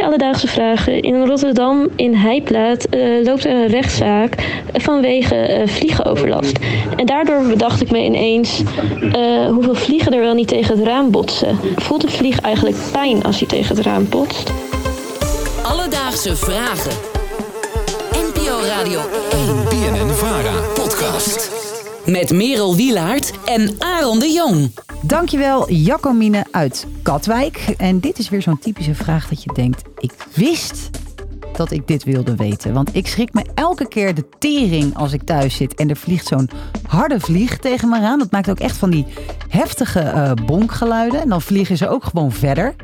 Alledaagse Vragen. In Rotterdam, in Heijplaat, uh, loopt er een rechtszaak vanwege uh, vliegenoverlast. En daardoor bedacht ik me ineens uh, hoeveel vliegen er wel niet tegen het raam botsen. Voelt een vlieg eigenlijk pijn als hij tegen het raam botst? Alledaagse Vragen. NPO Radio 1. BNN Vara. Podcast. Met Merel Wielaert en Aaron de Jong. Dankjewel Jacomine uit Katwijk. En dit is weer zo'n typische vraag dat je denkt... ik wist dat ik dit wilde weten. Want ik schrik me elke keer de tering als ik thuis zit... en er vliegt zo'n harde vlieg tegen me aan. Dat maakt ook echt van die heftige uh, bonkgeluiden. En dan vliegen ze ook gewoon verder.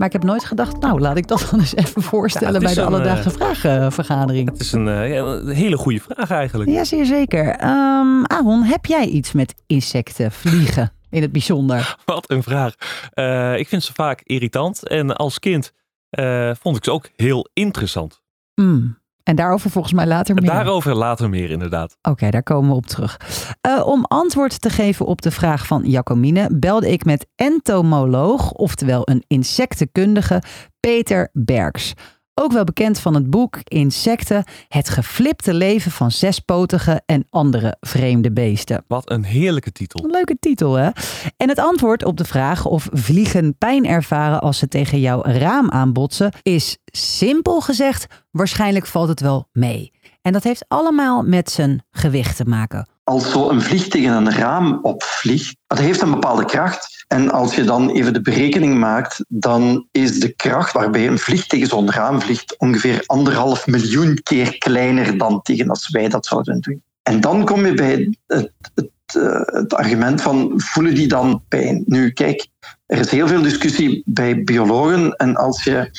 Maar ik heb nooit gedacht, nou laat ik dat dan eens even voorstellen ja, bij de een, Alledaagse Vragenvergadering. Het is een, uh, een, hele goede vraag eigenlijk. Ja, zeer zeker. Um, Aaron, heb jij iets met insecten, vliegen? in het bijzonder? Wat een vraag. Uh, ik vind ze vaak irritant. En als kind uh, vond ik ze ook heel interessant. Mm. En daarover volgens mij later meer. Daarover later meer, inderdaad. Oké, okay, daar komen we op terug. Uh, om antwoord te geven op de vraag van Jacomine belde ik met entomoloog, oftewel een insectenkundige, Peter Berks. Ook wel bekend van het boek Insecten, het geflipte leven van zespotige en andere vreemde beesten. Wat een heerlijke titel. Een leuke titel, hè? En het antwoord op de vraag of vliegen pijn ervaren als ze tegen jouw raam aanbotsen, is simpel gezegd: waarschijnlijk valt het wel mee. En dat heeft allemaal met zijn gewicht te maken. Als zo een vlieg tegen een raam opvliegt, dat heeft een bepaalde kracht. En als je dan even de berekening maakt, dan is de kracht waarbij een vlieg tegen zo'n raam vliegt ongeveer anderhalf miljoen keer kleiner dan tegen als wij dat zouden doen. En dan kom je bij het, het, eh, het argument van voelen die dan pijn? Nu, kijk, er is heel veel discussie bij biologen en als je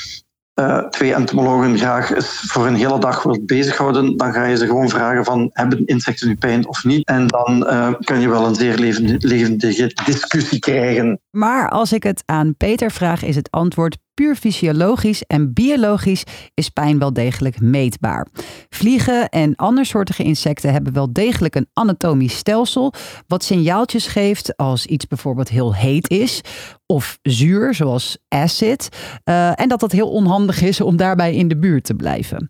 uh, twee entomologen graag voor een hele dag wilt bezighouden, dan ga je ze gewoon vragen van hebben insecten nu pijn of niet? En dan uh, kan je wel een zeer levendige discussie krijgen. Maar als ik het aan Peter vraag, is het antwoord puur fysiologisch en biologisch is pijn wel degelijk meetbaar. Vliegen en andersoortige insecten hebben wel degelijk een anatomisch stelsel wat signaaltjes geeft als iets bijvoorbeeld heel heet is of zuur, zoals acid. Uh, en dat dat heel onhandig is om daarbij in de buurt te blijven.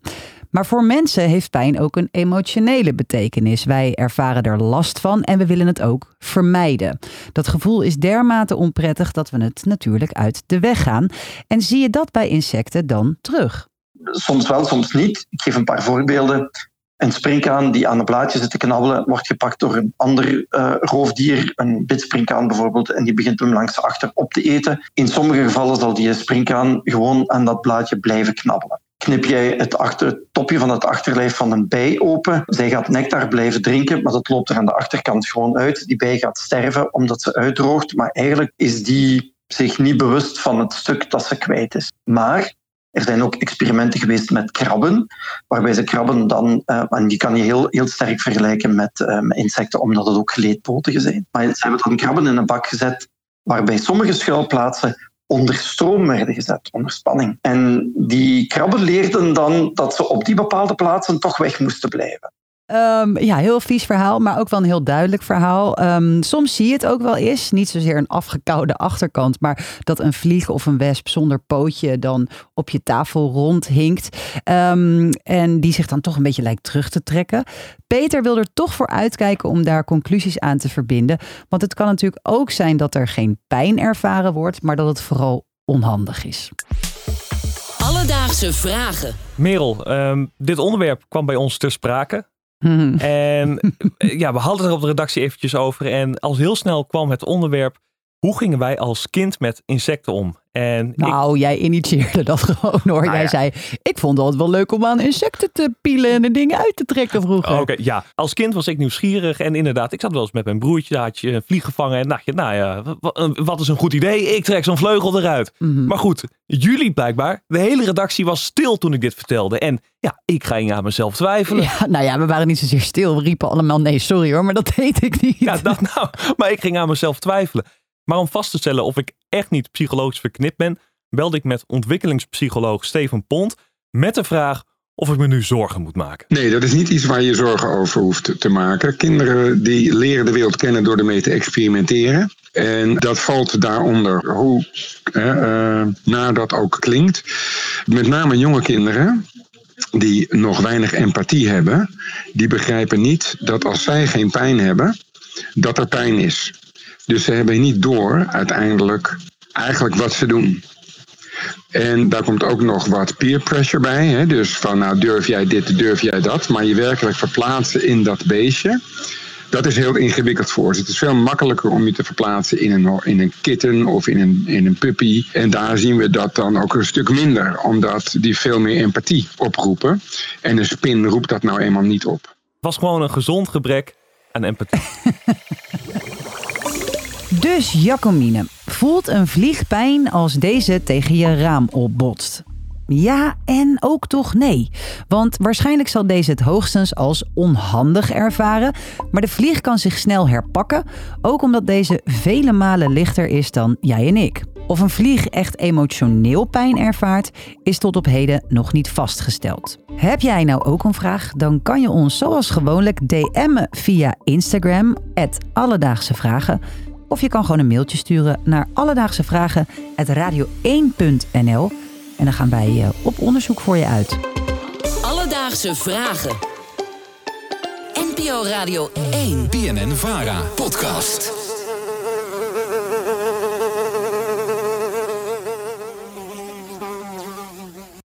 Maar voor mensen heeft pijn ook een emotionele betekenis. Wij ervaren er last van en we willen het ook vermijden. Dat gevoel is dermate onprettig dat we het natuurlijk uit de weg gaan. En zie je dat bij insecten dan terug? Soms wel, soms niet. Ik geef een paar voorbeelden. Een springkaan die aan een blaadje zit te knabbelen, wordt gepakt door een ander uh, roofdier, een bitspringkaan bijvoorbeeld, en die begint hem langs achter op te eten. In sommige gevallen zal die springkaan gewoon aan dat blaadje blijven knabbelen knip jij het, achter, topje van het achterlijf van een bij open. Zij gaat nectar blijven drinken, maar dat loopt er aan de achterkant gewoon uit. Die bij gaat sterven omdat ze uitdroogt, maar eigenlijk is die zich niet bewust van het stuk dat ze kwijt is. Maar er zijn ook experimenten geweest met krabben, waarbij ze krabben dan, uh, en die kan je heel, heel sterk vergelijken met, met insecten, omdat het ook geleedpotigen zijn. Maar ze hebben dan krabben in een bak gezet, waarbij sommige schuilplaatsen onder stroom werden gezet, onder spanning. En die krabben leerden dan dat ze op die bepaalde plaatsen toch weg moesten blijven. Um, ja, heel vies verhaal, maar ook wel een heel duidelijk verhaal. Um, soms zie je het ook wel eens, niet zozeer een afgekoude achterkant, maar dat een vlieg of een wesp zonder pootje dan op je tafel rondhinkt. Um, en die zich dan toch een beetje lijkt terug te trekken. Peter wil er toch voor uitkijken om daar conclusies aan te verbinden. Want het kan natuurlijk ook zijn dat er geen pijn ervaren wordt, maar dat het vooral onhandig is. Alledaagse vragen. Merel, dit onderwerp kwam bij ons ter sprake. En eh, ja, we hadden het er op de redactie eventjes over. En al heel snel kwam het onderwerp: hoe gingen wij als kind met insecten om? En nou, jij initieerde dat gewoon hoor. Nou jij zei, ik vond het wel leuk om aan insecten te pielen en de dingen uit te trekken vroeger. Oké, ja. Als kind was ik nieuwsgierig en inderdaad, ik zat wel eens met mijn broertje, had je een vlieg gevangen en dacht je, nou ja, wat is een goed idee? Ik trek zo'n vleugel eruit. Mhm. Maar goed, jullie blijkbaar, de hele redactie was stil toen ik dit vertelde. En ja, ik ging aan mezelf twijfelen. Ja, nou ja, we waren niet zozeer stil. We riepen allemaal, nee, sorry hoor, maar dat deed ik niet. Ja, dat nou, maar ik ging aan mezelf twijfelen. Maar om vast te stellen of ik echt niet psychologisch verknipt ben, belde ik met ontwikkelingspsycholoog Steven Pont met de vraag of ik me nu zorgen moet maken. Nee, dat is niet iets waar je zorgen over hoeft te maken. Kinderen die leren de wereld kennen door ermee te experimenteren. En dat valt daaronder, hoe uh, na dat ook klinkt. Met name jonge kinderen die nog weinig empathie hebben, die begrijpen niet dat als zij geen pijn hebben, dat er pijn is. Dus ze hebben niet door uiteindelijk eigenlijk wat ze doen. En daar komt ook nog wat peer pressure bij. Hè? Dus van nou durf jij dit, durf jij dat. Maar je werkelijk verplaatsen in dat beestje. Dat is heel ingewikkeld voor ze. Het is veel makkelijker om je te verplaatsen in een, in een kitten of in een, in een puppy. En daar zien we dat dan ook een stuk minder, omdat die veel meer empathie oproepen. En een spin roept dat nou eenmaal niet op. Het was gewoon een gezond gebrek aan empathie. dus Jacomine, voelt een vlieg pijn als deze tegen je raam opbotst? Ja en ook toch nee. Want waarschijnlijk zal deze het hoogstens als onhandig ervaren. Maar de vlieg kan zich snel herpakken. Ook omdat deze vele malen lichter is dan jij en ik. Of een vlieg echt emotioneel pijn ervaart, is tot op heden nog niet vastgesteld. Heb jij nou ook een vraag? Dan kan je ons zoals gewoonlijk DM'en via Instagram, Alledaagse Vragen. Of je kan gewoon een mailtje sturen naar alledaagsevragen.radio1.nl. En dan gaan wij uh, op onderzoek voor je uit. Alledaagse vragen. NPO Radio 1. BNN Vara. Podcast.